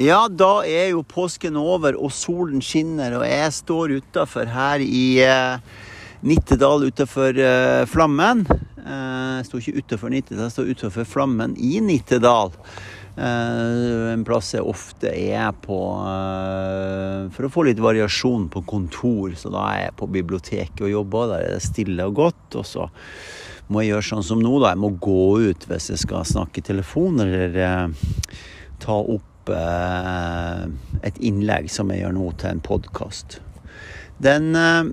Ja, da er jo påsken over, og solen skinner, og jeg står utafor her i eh, Nittedal utafor eh, Flammen. Eh, jeg står ikke utafor Nittedal, jeg står utafor Flammen i Nittedal. Eh, en plass jeg ofte er på eh, for å få litt variasjon på kontor. Så da er jeg på biblioteket og jobber, der er det stille og godt. Og så må jeg gjøre sånn som nå, da. Jeg må gå ut hvis jeg skal snakke i telefon, eller ta opp eh, et innlegg som jeg gjør nå, til en podkast. Den eh,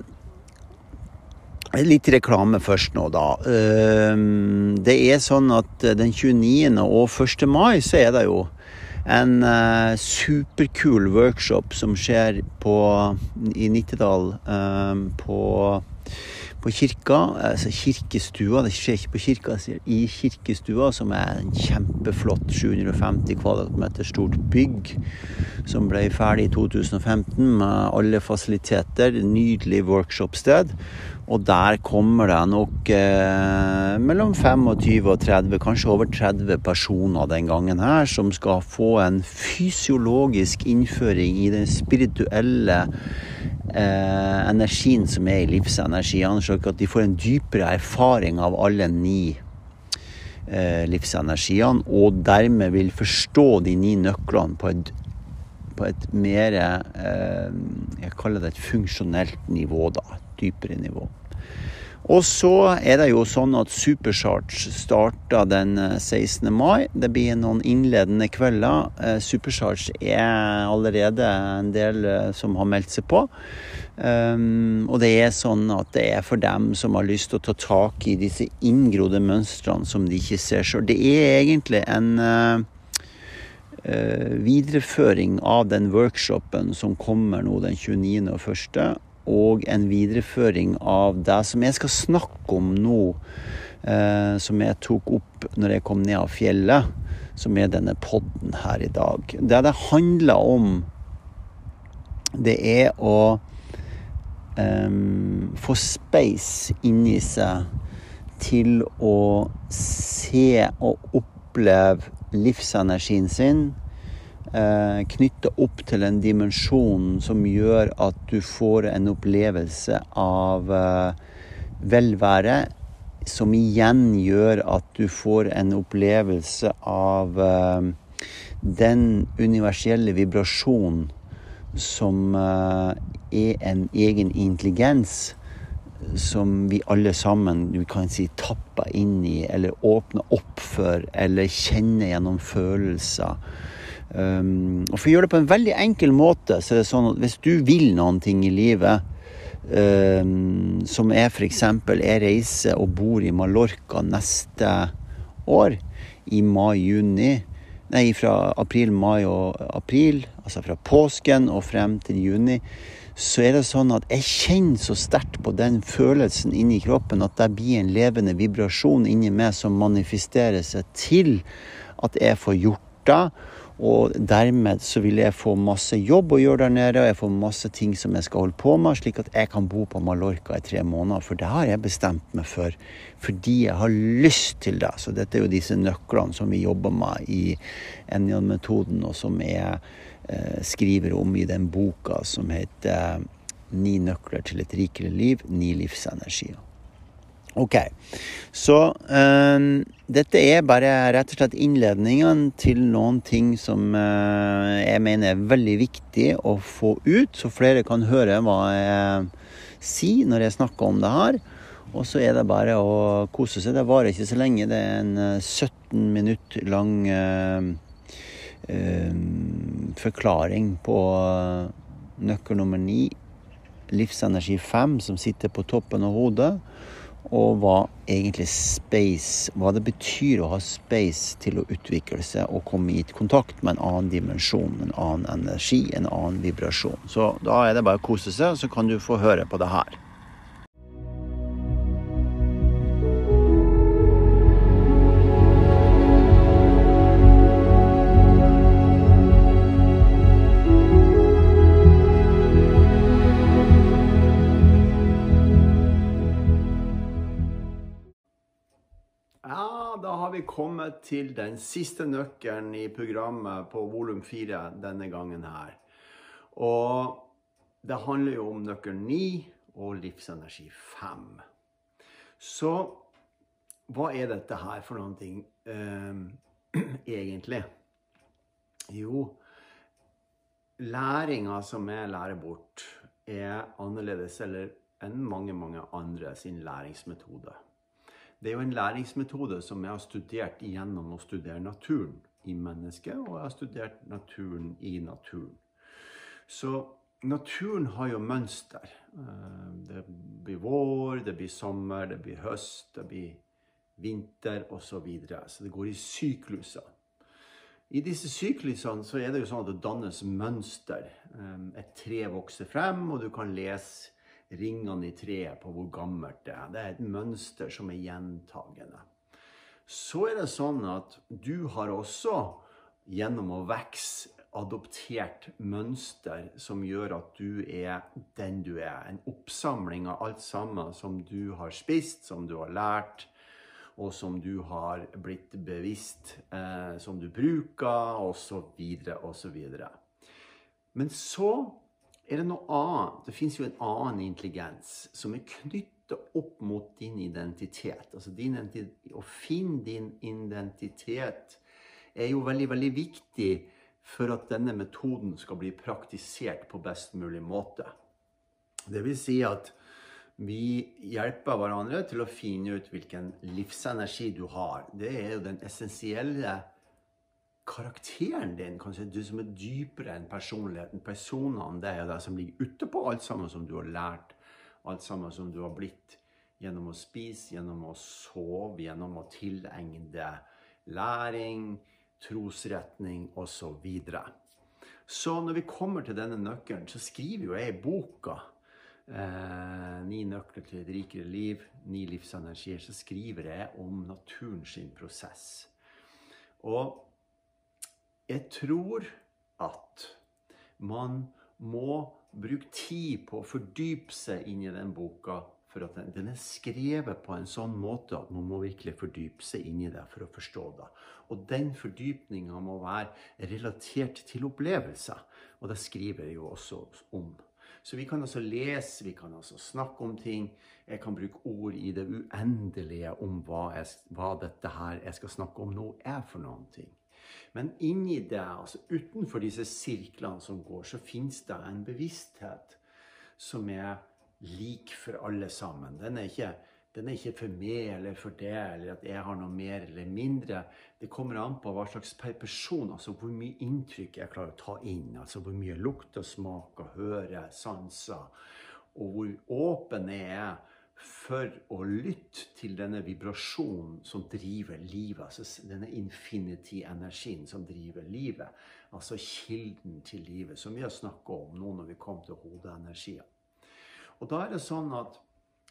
Litt reklame først nå, da. Eh, Det er sånn at den 29. og 1. mai så er det jo en uh, superkul workshop som skjer på, i Nittedal uh, på, på kirka, altså kirkestua. Det skjer ikke på kirka, sier i kirkestua, som er en kjempeflott 750 kvadratmeter stort bygg som ble ferdig i 2015 med alle fasiliteter. Nydelig workshopsted. Og der kommer det nok eh, mellom 25 og 30, kanskje over 30 personer den gangen her, som skal få en fysiologisk innføring i den spirituelle eh, energien som er i livsenergiene, slik at de får en dypere erfaring av alle ni eh, livsenergiene, og dermed vil forstå de ni nøklene på et, på et mer eh, Jeg kaller det et funksjonelt nivå, da. Dypere nivå. Og så er det jo sånn at Supercharge starter den eh, 16. mai. Det blir noen innledende kvelder. Eh, Supercharge er allerede en del eh, som har meldt seg på. Um, og det er sånn at det er for dem som har lyst til å ta tak i disse inngrodde mønstrene som de ikke ser sjøl. Det er egentlig en videreføring av den workshopen som kommer nå den 29. og 1 og en videreføring av det som jeg skal snakke om nå, eh, som jeg tok opp når jeg kom ned av fjellet, som er denne podden her i dag. Det det handler om, det er å eh, få space inni seg til å se og oppleve livsenergien sin eh, knytta opp til en dimensjon som gjør at du får en opplevelse av eh, velvære, som igjen gjør at du får en opplevelse av eh, den universelle vibrasjonen som eh, er en egen intelligens som vi alle sammen du kan si tapper inn i, eller åpner opp for, eller kjenner gjennom følelser. Um, og For å gjøre det på en veldig enkel måte, så er det sånn at hvis du vil noen ting i livet, um, som er f.eks. jeg reiser og bor i Mallorca neste år, i mai-juni, nei, fra april, mai og april, altså fra påsken og frem til juni, så er det sånn at jeg kjenner så sterkt på den følelsen inni kroppen at det blir en levende vibrasjon inni meg som manifesterer seg til at jeg får gjort det. Og dermed så vil jeg få masse jobb å gjøre der nede, og jeg får masse ting som jeg skal holde på med, slik at jeg kan bo på Mallorca i tre måneder. For det har jeg bestemt meg for, fordi jeg har lyst til det. Så dette er jo disse nøklene som vi jobber med i Enjan-metoden, og som jeg eh, skriver om i den boka som heter Ni nøkler til et rikere liv, ni livsenergier. Ok, så øh, dette er bare rett og slett innledningen til noen ting som øh, jeg mener er veldig viktig å få ut, så flere kan høre hva jeg sier når jeg snakker om det her. Og så er det bare å kose seg. Det varer ikke så lenge. Det er en 17 minutter lang øh, forklaring på nøkkel nummer 9, livsenergi 5, som sitter på toppen av hodet og hva egentlig space Hva det betyr å ha space til å utvikle seg og komme i kontakt med en annen dimensjon, en annen energi, en annen vibrasjon. Så da er det bare å kose seg, så kan du få høre på det her. Kommet til den siste nøkkelen i programmet på volum 4 denne gangen her. Og det handler jo om nøkkel 9 og livsenergi 5. Så hva er dette her for noen ting eh, egentlig? Jo, læringa som jeg lærer bort, er annerledes eller enn mange, mange andre sin læringsmetode. Det er jo en læringsmetode som jeg har studert gjennom å studere naturen i mennesket, og jeg har studert naturen i naturen. Så naturen har jo mønster. Eh, det blir vår, det blir sommer, det blir høst, det blir vinter osv. Så, videre. så det går i sykluser. I disse syklusene så er det jo sånn at det dannes mønster. Eh, et tre vokser frem, og du kan lese ringene i treet på hvor gammelt det er. Det er et mønster som er gjentagende. Så er det sånn at du har også gjennom å vokse adoptert mønster som gjør at du er den du er. En oppsamling av alt sammen som du har spist, som du har lært, og som du har blitt bevisst, eh, som du bruker, osv., osv. Men så er det noe annet. Det fins jo en annen intelligens som er knytta opp mot din identitet. Altså din, Å finne din identitet er jo veldig, veldig viktig for at denne metoden skal bli praktisert på best mulig måte. Det vil si at vi hjelper hverandre til å finne ut hvilken livsenergi du har. Det er jo den essensielle karakteren din, kanskje du som er dypere enn personligheten. Personene det er det som ligger utepå alt sammen som du har lært, alt sammen som du har blitt gjennom å spise, gjennom å sove, gjennom å tilegne deg læring, trosretning osv. Så, så når vi kommer til denne nøkkelen, så skriver jo jeg i boka eh, Ni nøkler til et rikere liv, ni livsenergier, så skriver jeg om naturens prosess. Og jeg tror at man må bruke tid på å fordype seg inn i den boka. For at den, den, er skrevet på en sånn måte at man må virkelig fordype seg inn i det for å forstå det. Og den fordypninga må være relatert til opplevelser. Og det skriver jeg jo også om. Så vi kan altså lese, vi kan altså snakke om ting. Jeg kan bruke ord i det uendelige om hva, jeg, hva dette her jeg skal snakke om nå, er for noen ting. Men inni det, altså utenfor disse sirklene som går, så fins det en bevissthet som er lik for alle sammen. Den er, ikke, den er ikke for meg eller for det, eller at jeg har noe mer eller mindre. Det kommer an på hva slags person, altså hvor mye inntrykk jeg klarer å ta inn. Altså hvor mye lukter, smaker, hører, sanser. Og hvor åpen jeg er for å lytte til denne vibrasjonen som driver livet. Altså denne infinity-energien som driver livet. Altså kilden til livet, som vi har snakka om nå når vi kom til hodeenergier. Og da er det sånn at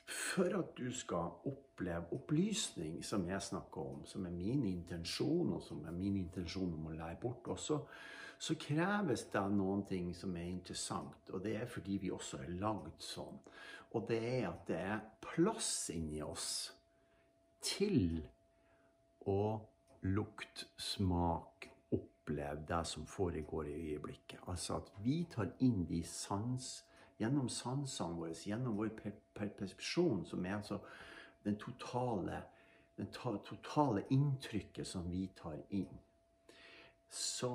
for at du skal oppleve opplysning, som jeg snakker om, som er min intensjon, og som er min intensjon om å lære bort også, så kreves det noen ting som er interessant. Og det er fordi vi også er lagd sånn. Og det er at det er plass inni oss til å lukte, smak, oppleve det som foregår i øyeblikket. Altså at vi tar inn de sans gjennom sansene våre, gjennom vår persepsjon, som er altså den totale, den totale inntrykket som vi tar inn. Så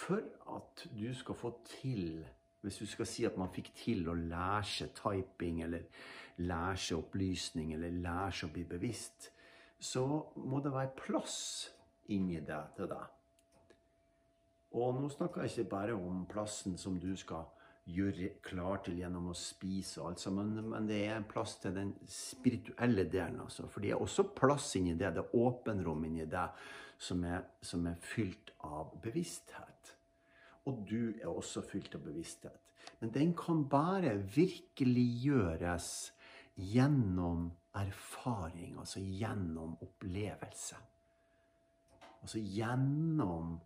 for at du skal få til Hvis du skal si at man fikk til å lære seg typing, eller lære seg opplysning, eller lære seg å bli bevisst, så må det være plass inni det til deg. Og nå snakker jeg ikke bare om plassen som du skal gjøre klar til gjennom å spise og alt sammen. Men det er plass til den spirituelle delen, altså. For det er også plass inni det. Det er åpenrom inni det som er, som er fylt av bevissthet. Og du er også fylt av bevissthet. Men den kan bare virkeliggjøres gjennom erfaring, altså gjennom opplevelse. Altså gjennom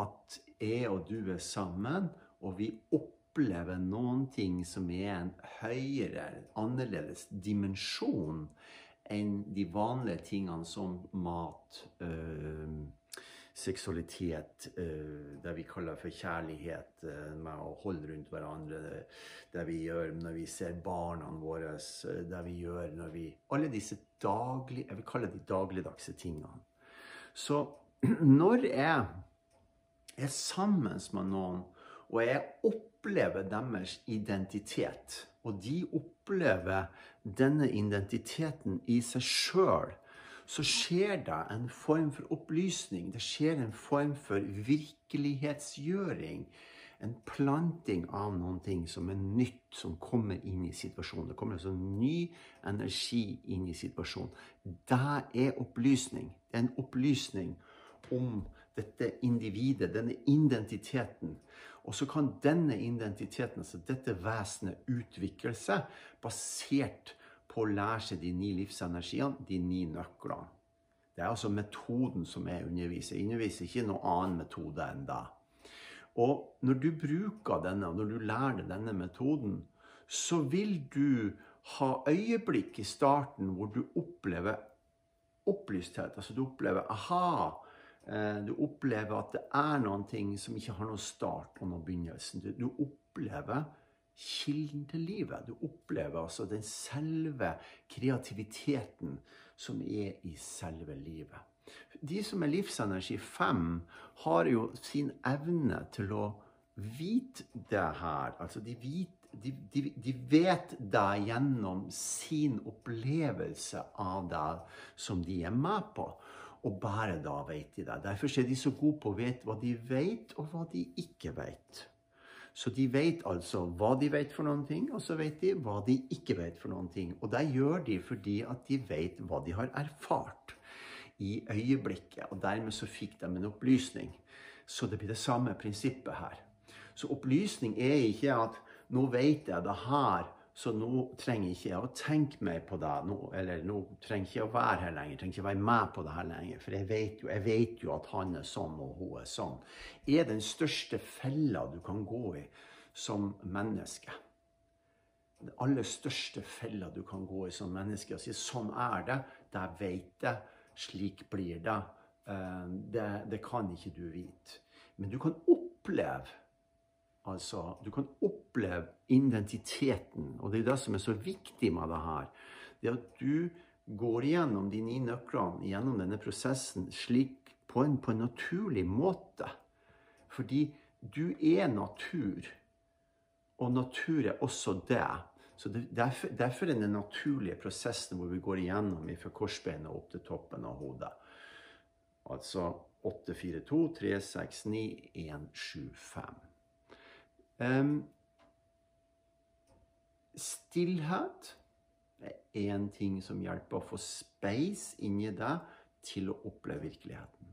at jeg og du er sammen, og vi opplever noen ting som er en høyere, annerledes dimensjon enn de vanlige tingene som mat, øh, seksualitet, øh, det vi kaller for kjærlighet, øh, med å holde rundt hverandre, det, det, vi gjør når vi ser barna våre, det vi gjør når vi Alle disse daglige, jeg vil kalle de dagligdagse tingene. Så når jeg er sammen med noen, og jeg opplever deres identitet, og de opplever denne identiteten i seg sjøl, så skjer det en form for opplysning. Det skjer en form for virkelighetsgjøring. En planting av noen ting som er nytt, som kommer inn i situasjonen. Det kommer altså ny energi inn i situasjonen. Det er opplysning. Det er en opplysning om dette individet, denne identiteten. Og så kan denne identiteten, altså dette vesenet, utvikle seg basert på å lære seg de ni livsenergiene, de ni nøklene. Det er altså metoden som jeg underviser. Jeg underviser ikke noen annen metode enn det. Og når du bruker denne, og når du lærer deg denne metoden, så vil du ha øyeblikk i starten hvor du opplever opplysthet. Altså du opplever aha. Eh, du opplever at det er noen ting som ikke har noen start og noen begynnelse. Du opplever kilden til livet. Du opplever altså den selve kreativiteten som er i selve livet. De som er livsenergi 5, har jo sin evne til å vite det her. Altså de, vit, de, de, de vet det gjennom sin opplevelse av det som de er med på. Og bare da vet de det. Derfor er de så gode på å vite hva de vet, og hva de ikke vet. Så de vet altså hva de vet for noen ting, og så vet de hva de ikke vet for noen ting. Og det gjør de fordi at de vet hva de har erfart i øyeblikket. Og dermed så fikk de en opplysning. Så det blir det samme prinsippet her. Så opplysning er ikke at nå vet jeg det her så nå trenger ikke jeg å tenke mer på det. Nå, eller nå trenger ikke jeg å være her lenger. trenger ikke å være med på det her lenger. For jeg vet, jo, jeg vet jo at han er sånn, og hun er sånn. Er den største fella du kan gå i som menneske. Den aller største fella du kan gå i som menneske. Og si sånn er det. Det veit det', Slik blir det. Eh, det. Det kan ikke du vite. Men du kan oppleve Altså, du kan oppleve identiteten, og det er det som er så viktig med det her. Det at du går gjennom de ni nøklene gjennom denne prosessen slik på en, på en naturlig måte. Fordi du er natur, og natur er også det. Så derfor, derfor er den naturlige prosessen hvor vi går igjennom fra korsbeinet opp til toppen av hodet. Altså 8, 4, 2, 3, 6, 9, 1, 7, 5. Um, stillhet er én ting som hjelper å få space inni deg til å oppleve virkeligheten.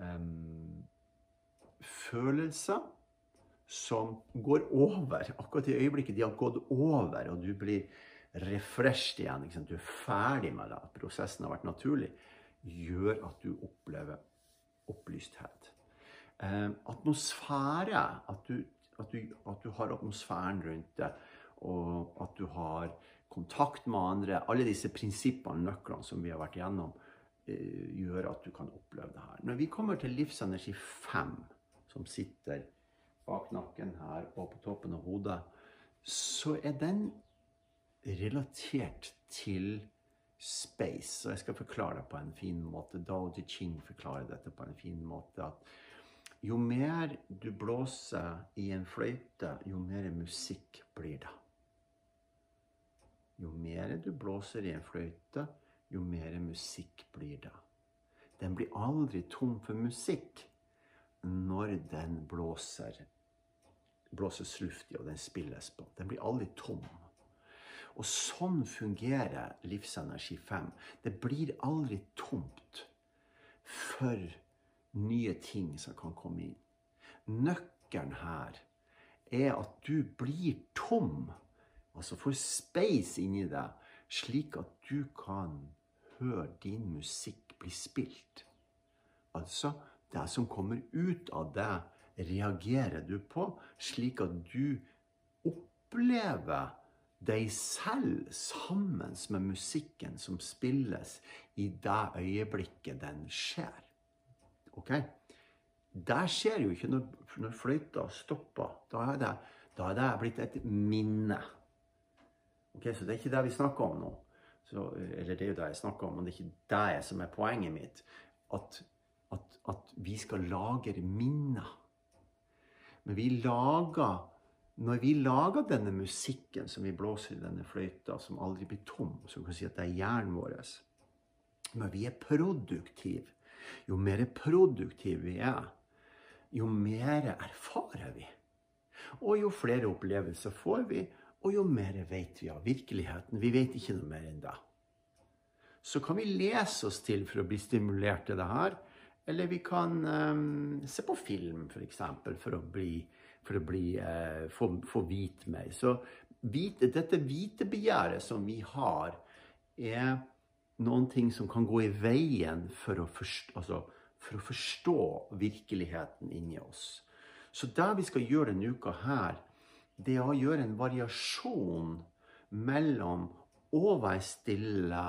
Um, følelser som går over. Akkurat i øyeblikket de har gått over, og du blir refreshed igjen. Du er ferdig med det. Prosessen har vært naturlig. Gjør at du opplever opplysthet. Um, atmosfære. At du at du, at du har atmosfæren rundt det, og at du har kontakt med andre. Alle disse prinsippene, nøklene som vi har vært igjennom, eh, gjør at du kan oppleve det her. Når vi kommer til livsenergi 5, som sitter bak nakken her og på toppen av hodet, så er den relatert til space. Og jeg skal forklare det på en fin måte. Dao Di Ching forklarer dette på en fin måte. at jo mer du blåser i en fløyte, jo mer musikk blir det. Jo mer du blåser i en fløyte, jo mer musikk blir det. Den blir aldri tom for musikk når den blåser, blåses luft i og den spilles på. Den blir aldri tom. Og sånn fungerer livsenergi 5. Det blir aldri tomt for nye ting som kan komme inn. Nøkkelen her er at du blir tom, altså får space inni deg, slik at du kan høre din musikk bli spilt. Altså, det som kommer ut av deg, reagerer du på, slik at du opplever deg selv sammen med musikken som spilles i det øyeblikket den skjer. Ok? Der skjer jo ikke når, når fløyta stopper. Da er, det, da er det blitt et minne. Ok, Så det er ikke det vi snakker om nå. Så, eller det er jo det jeg snakker om, men det er ikke det som er poenget mitt. At, at, at vi skal lagre minner. Men vi lager når vi lager denne musikken som vi blåser i denne fløyta, som aldri blir tom, så kan vi si at det er hjernen vår Men vi er produktive, jo mer produktive vi er, jo mer erfarer vi. Og jo flere opplevelser får vi, og jo mer vet vi av virkeligheten. Vi vet ikke noe mer enn det. Så kan vi lese oss til for å bli stimulert til det her. Eller vi kan um, se på film, f.eks., for, eksempel, for å bli for å bli, uh, få, få vite mer. Så vite, dette vitebegjæret som vi har, er noen ting som kan gå i veien for å forstå, altså, for å forstå virkeligheten inni oss. Så det vi skal gjøre denne uka her, det er å gjøre en variasjon mellom å være stille,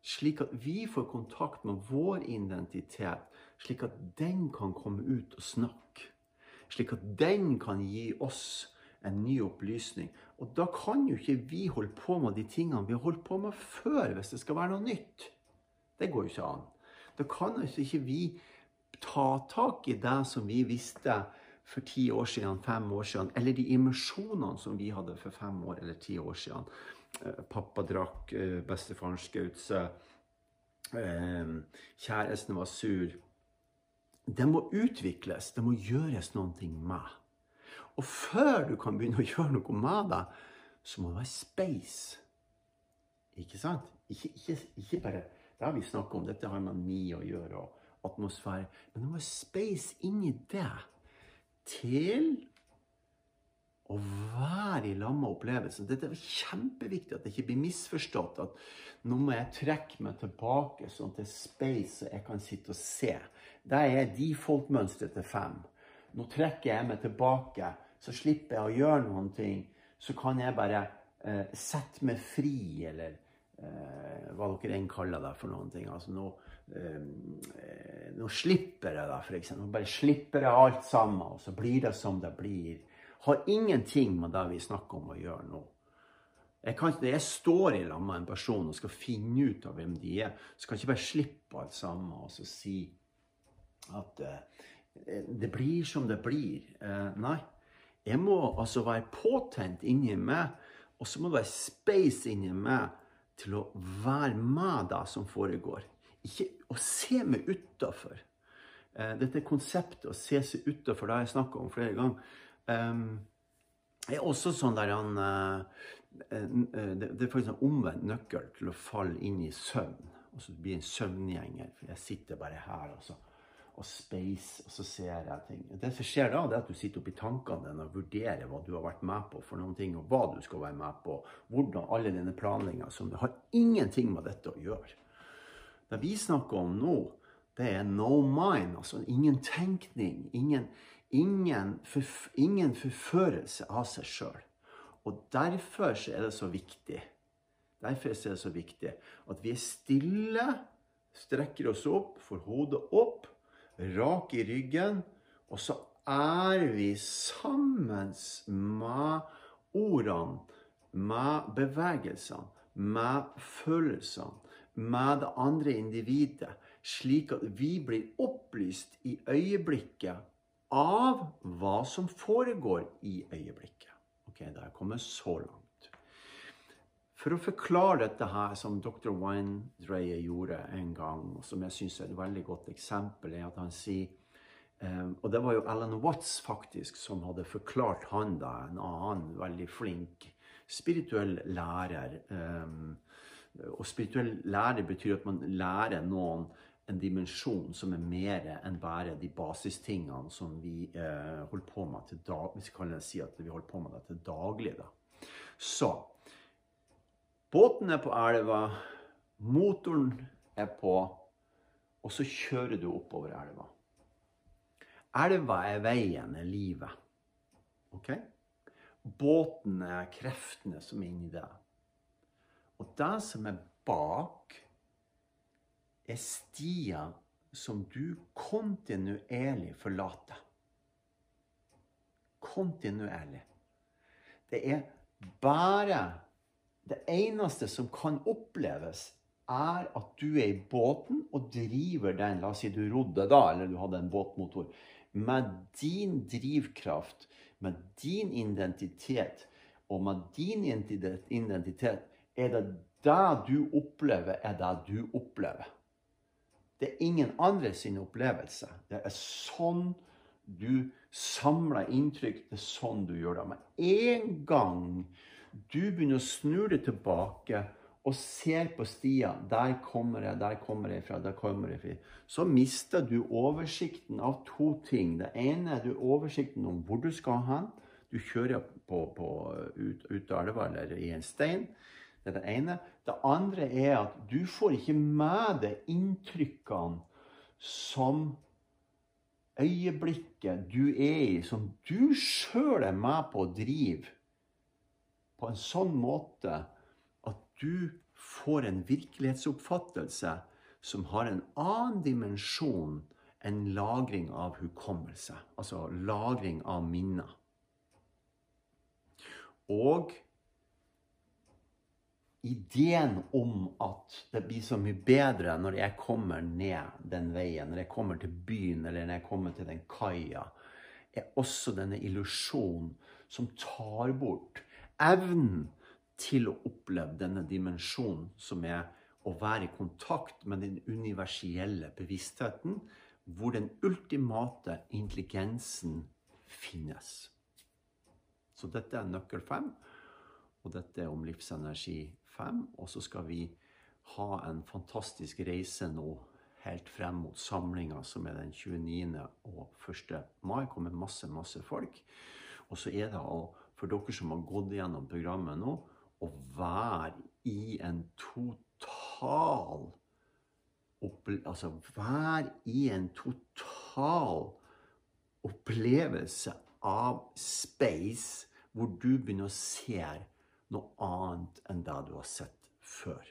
slik at vi får kontakt med vår identitet, slik at den kan komme ut og snakke slik at den kan gi oss en ny opplysning. Og da kan jo ikke vi holde på med de tingene vi har holdt på med før, hvis det skal være noe nytt. Det går jo ikke an. Da kan altså ikke vi ta tak i det som vi visste for ti år siden, fem år siden, eller de immersjonene som vi hadde for fem år eller ti år siden. Eh, pappa drakk, eh, bestefaren skjøt seg, eh, kjæresten var sur. Det må utvikles. Det må gjøres noe med. Og før du kan begynne å gjøre noe med det, så må det være space. Ikke sant? Ikke, ikke, ikke bare Det har vi snakket om. Dette har man mye å gjøre. og atmosfære. Men det må være space inni det til å være i lag med opplevelsen. Dette er kjempeviktig at det ikke blir misforstått. At nå må jeg trekke meg tilbake sånn til space, så jeg kan sitte og se. Det er default-mønsteret til fem. Nå trekker jeg meg tilbake, så slipper jeg å gjøre noen ting. Så kan jeg bare eh, sette meg fri, eller eh, hva dere enn kaller det for noen ting. Altså nå, eh, nå slipper jeg det, f.eks. Nå bare slipper jeg alt sammen, og så blir det som det blir har ingenting med det vi snakker om å gjøre nå. Jeg kan, jeg står i lag med en person og skal finne ut av hvem de er, så kan jeg ikke bare slippe alt sammen og si at uh, det blir som det blir. Uh, nei. Jeg må altså være påtent inni meg, og så må det være space inni meg til å være med det som foregår. Ikke å se meg utafor. Uh, dette konseptet å se seg utafor, det har jeg snakka om flere ganger. Um, er også sånn der han uh, det, det, er faktisk en omvendt nøkkel til å falle inn i søvn. Og så blir en søvngjenger. For jeg sitter bare her og, så, og space, og så ser jeg ting. Det som skjer da, det er at du sitter oppi tankene dine og vurderer hva du har vært med på for noen ting, og hva du skal være med på. Hvordan alle dine planlegginger som har ingenting med dette å gjøre. Det vi snakker om nå, det er no mind. Altså ingen tenkning. Ingen, ingen, ingen forførelse av seg sjøl. Og derfor er det så viktig Derfor er det så viktig at vi er stille, strekker oss opp, får hodet opp, rak i ryggen, og så er vi sammen med ordene, med bevegelsene, med følelsene, med det andre individet, slik at vi blir opplyst i øyeblikket av hva som foregår i øyeblikket. Ok, Da er jeg kommet så langt. For å forklare dette her, som dr. Windreyer gjorde en gang, og som jeg syns er et veldig godt eksempel, er at han sier um, Og det var jo Alan Watts faktisk som hadde forklart han da, en annen veldig flink spirituell lærer. Um, og spirituell lærer betyr at man lærer noen en dimensjon som er mer enn bare de basistingene som vi eh, holder på med til daglig. vi kan si at vi holder på med det til daglig. Da. Så båten er på elva, motoren er på, og så kjører du oppover elva. Elva er veien, er livet. Ok? båten er kreftene som er inni deg. Og det som er bak, er stia som du kontinuerlig forlater. Kontinuerlig. Det er bare Det eneste som kan oppleves, er at du er i båten og driver den. La oss si du rodde da, eller du hadde en båtmotor. Med din drivkraft, med din identitet og med din identitet er det det du opplever, er det du opplever. Det er ingen andre sin opplevelse. Det er sånn du samler inntrykk. Det er sånn du gjør det. Med en gang du begynner å snu deg tilbake og ser på stia. Der kommer jeg, der kommer jeg fra, der kommer jeg fra. Så mister du oversikten av to ting. Det ene er du oversikten om hvor du skal hen. Du kjører på, på, ut, ut av elva eller i en stein. Det er det ene. Det andre er at du får ikke med deg inntrykkene som øyeblikket du er i, som du sjøl er med på å drive på en sånn måte at du får en virkelighetsoppfattelse som har en annen dimensjon enn lagring av hukommelse. Altså lagring av minner. Og ideen om at det blir så mye bedre når jeg kommer ned den veien, når jeg kommer til byen eller når jeg kommer til den kaia, er også denne illusjonen som tar bort evnen til å oppleve denne dimensjonen som er å være i kontakt med den universelle bevisstheten, hvor den ultimate intelligensen finnes. Så dette er nøkkel fem, og dette er om livsenergi 5. Og så skal vi ha en fantastisk reise nå helt frem mot samlinga, som er den 29. og 1. mai. Kommer masse, masse folk. Og så er det for dere som har gått gjennom programmet nå, å være i en total Altså være i en total opplevelse av space hvor du begynner å se noe annet enn det du har sett før.